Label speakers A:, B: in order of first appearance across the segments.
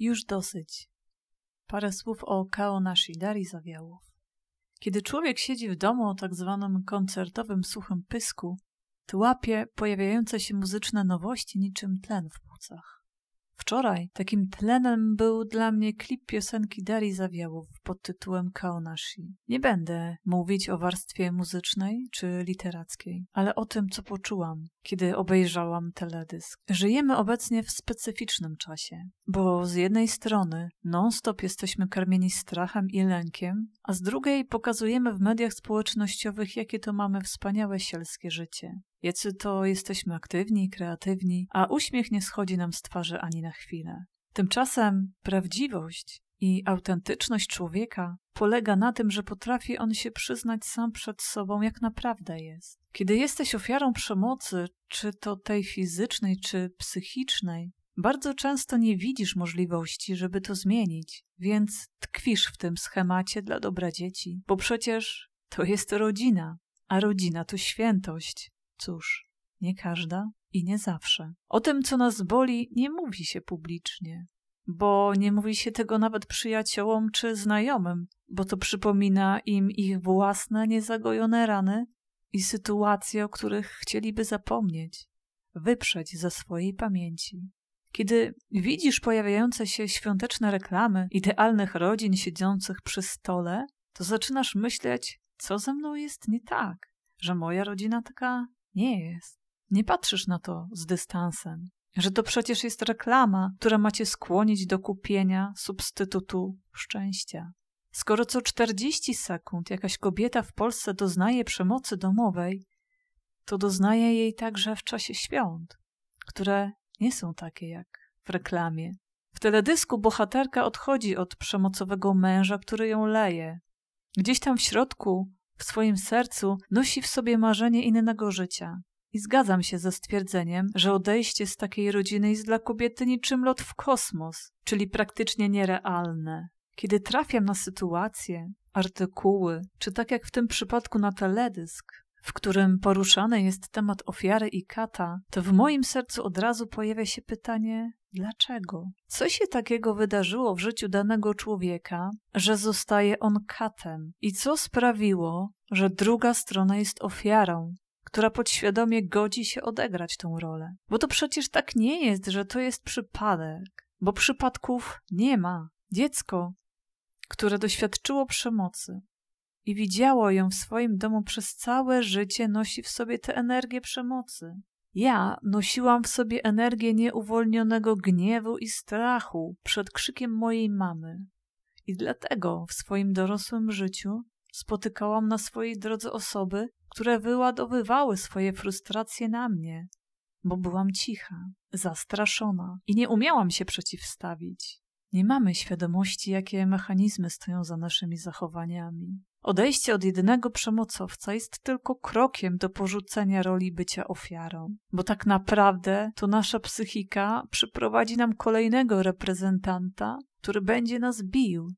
A: Już dosyć. Parę słów o Kaonashi Dari Zawiałów. Kiedy człowiek siedzi w domu o tak zwanym koncertowym suchym pysku, to łapie pojawiające się muzyczne nowości niczym tlen w płucach. Wczoraj takim tlenem był dla mnie klip piosenki Dari Zawiałów pod tytułem Kaonashi. Nie będę mówić o warstwie muzycznej czy literackiej, ale o tym, co poczułam, kiedy obejrzałam teledysk. Żyjemy obecnie w specyficznym czasie, bo z jednej strony non-stop jesteśmy karmieni strachem i lękiem, a z drugiej pokazujemy w mediach społecznościowych, jakie to mamy wspaniałe sielskie życie. Jacy to jesteśmy aktywni, kreatywni, a uśmiech nie schodzi nam z twarzy ani na chwilę. Tymczasem prawdziwość i autentyczność człowieka polega na tym, że potrafi on się przyznać sam przed sobą, jak naprawdę jest. Kiedy jesteś ofiarą przemocy, czy to tej fizycznej, czy psychicznej, bardzo często nie widzisz możliwości, żeby to zmienić, więc tkwisz w tym schemacie dla dobra dzieci, bo przecież to jest rodzina, a rodzina to świętość. Cóż, nie każda i nie zawsze. O tym, co nas boli, nie mówi się publicznie, bo nie mówi się tego nawet przyjaciołom czy znajomym, bo to przypomina im ich własne niezagojone rany i sytuacje, o których chcieliby zapomnieć, wyprzeć ze swojej pamięci. Kiedy widzisz pojawiające się świąteczne reklamy idealnych rodzin siedzących przy stole, to zaczynasz myśleć, co ze mną jest nie tak, że moja rodzina taka nie jest. Nie patrzysz na to z dystansem, że to przecież jest reklama, która macie skłonić do kupienia substytutu szczęścia. Skoro co 40 sekund jakaś kobieta w Polsce doznaje przemocy domowej, to doznaje jej także w czasie świąt, które nie są takie jak w reklamie. W teledysku bohaterka odchodzi od przemocowego męża, który ją leje. Gdzieś tam w środku w swoim sercu nosi w sobie marzenie innego życia. I zgadzam się ze stwierdzeniem, że odejście z takiej rodziny jest dla kobiety niczym lot w kosmos, czyli praktycznie nierealne. Kiedy trafiam na sytuacje, artykuły, czy tak jak w tym przypadku na teledysk, w którym poruszany jest temat ofiary i kata, to w moim sercu od razu pojawia się pytanie: dlaczego? Co się takiego wydarzyło w życiu danego człowieka, że zostaje on katem? I co sprawiło, że druga strona jest ofiarą, która podświadomie godzi się odegrać tą rolę? Bo to przecież tak nie jest, że to jest przypadek, bo przypadków nie ma. Dziecko, które doświadczyło przemocy, i widziało ją w swoim domu przez całe życie, nosi w sobie tę energię przemocy. Ja nosiłam w sobie energię nieuwolnionego gniewu i strachu przed krzykiem mojej mamy. I dlatego w swoim dorosłym życiu spotykałam na swojej drodze osoby, które wyładowywały swoje frustracje na mnie, bo byłam cicha, zastraszona i nie umiałam się przeciwstawić. Nie mamy świadomości, jakie mechanizmy stoją za naszymi zachowaniami. Odejście od jedynego przemocowca jest tylko krokiem do porzucenia roli bycia ofiarą, bo tak naprawdę to nasza psychika przyprowadzi nam kolejnego reprezentanta, który będzie nas bił,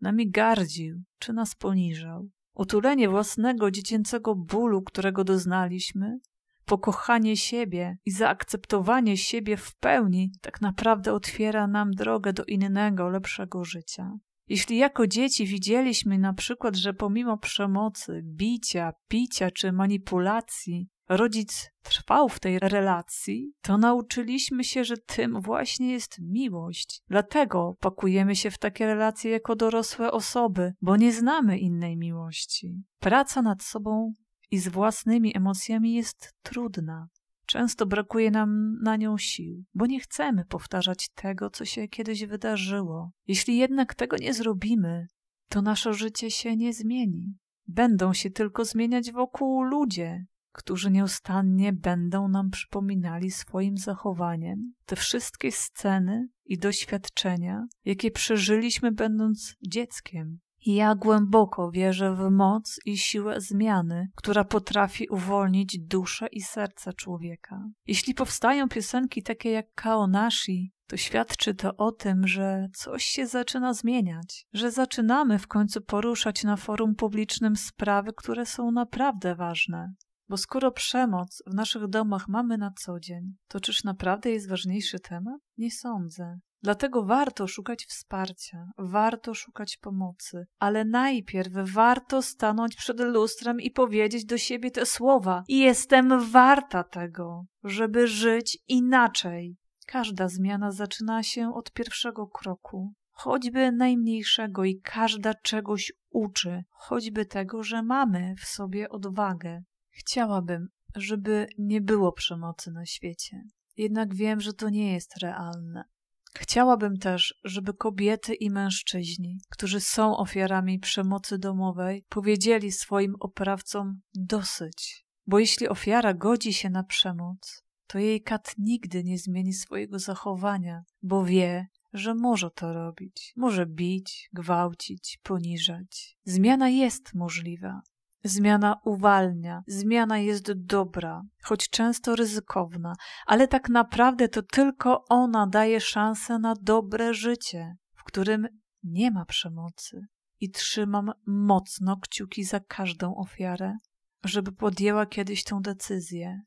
A: nami gardził czy nas poniżał. Utulenie własnego dziecięcego bólu, którego doznaliśmy, pokochanie siebie i zaakceptowanie siebie w pełni tak naprawdę otwiera nam drogę do innego, lepszego życia. Jeśli jako dzieci widzieliśmy na przykład, że pomimo przemocy, bicia, picia czy manipulacji, rodzic trwał w tej relacji, to nauczyliśmy się, że tym właśnie jest miłość. Dlatego pakujemy się w takie relacje jako dorosłe osoby, bo nie znamy innej miłości. Praca nad sobą i z własnymi emocjami jest trudna. Często brakuje nam na nią sił, bo nie chcemy powtarzać tego, co się kiedyś wydarzyło. Jeśli jednak tego nie zrobimy, to nasze życie się nie zmieni. Będą się tylko zmieniać wokół ludzie, którzy nieustannie będą nam przypominali swoim zachowaniem te wszystkie sceny i doświadczenia, jakie przeżyliśmy będąc dzieckiem. Ja głęboko wierzę w moc i siłę zmiany, która potrafi uwolnić duszę i serce człowieka. Jeśli powstają piosenki takie jak Kaonashi, to świadczy to o tym, że coś się zaczyna zmieniać, że zaczynamy w końcu poruszać na forum publicznym sprawy, które są naprawdę ważne. Bo skoro przemoc w naszych domach mamy na co dzień, to czyż naprawdę jest ważniejszy temat? Nie sądzę. Dlatego warto szukać wsparcia, warto szukać pomocy, ale najpierw warto stanąć przed lustrem i powiedzieć do siebie te słowa: Jestem warta tego, żeby żyć inaczej. Każda zmiana zaczyna się od pierwszego kroku, choćby najmniejszego, i każda czegoś uczy, choćby tego, że mamy w sobie odwagę. Chciałabym, żeby nie było przemocy na świecie. Jednak wiem, że to nie jest realne. Chciałabym też, żeby kobiety i mężczyźni, którzy są ofiarami przemocy domowej, powiedzieli swoim oprawcom dosyć. Bo jeśli ofiara godzi się na przemoc, to jej kat nigdy nie zmieni swojego zachowania, bo wie, że może to robić. Może bić, gwałcić, poniżać. Zmiana jest możliwa. Zmiana uwalnia, zmiana jest dobra, choć często ryzykowna, ale tak naprawdę to tylko ona daje szansę na dobre życie, w którym nie ma przemocy. I trzymam mocno kciuki za każdą ofiarę, żeby podjęła kiedyś tę decyzję,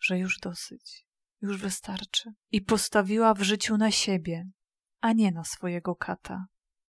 A: że już dosyć, już wystarczy, i postawiła w życiu na siebie, a nie na swojego kata.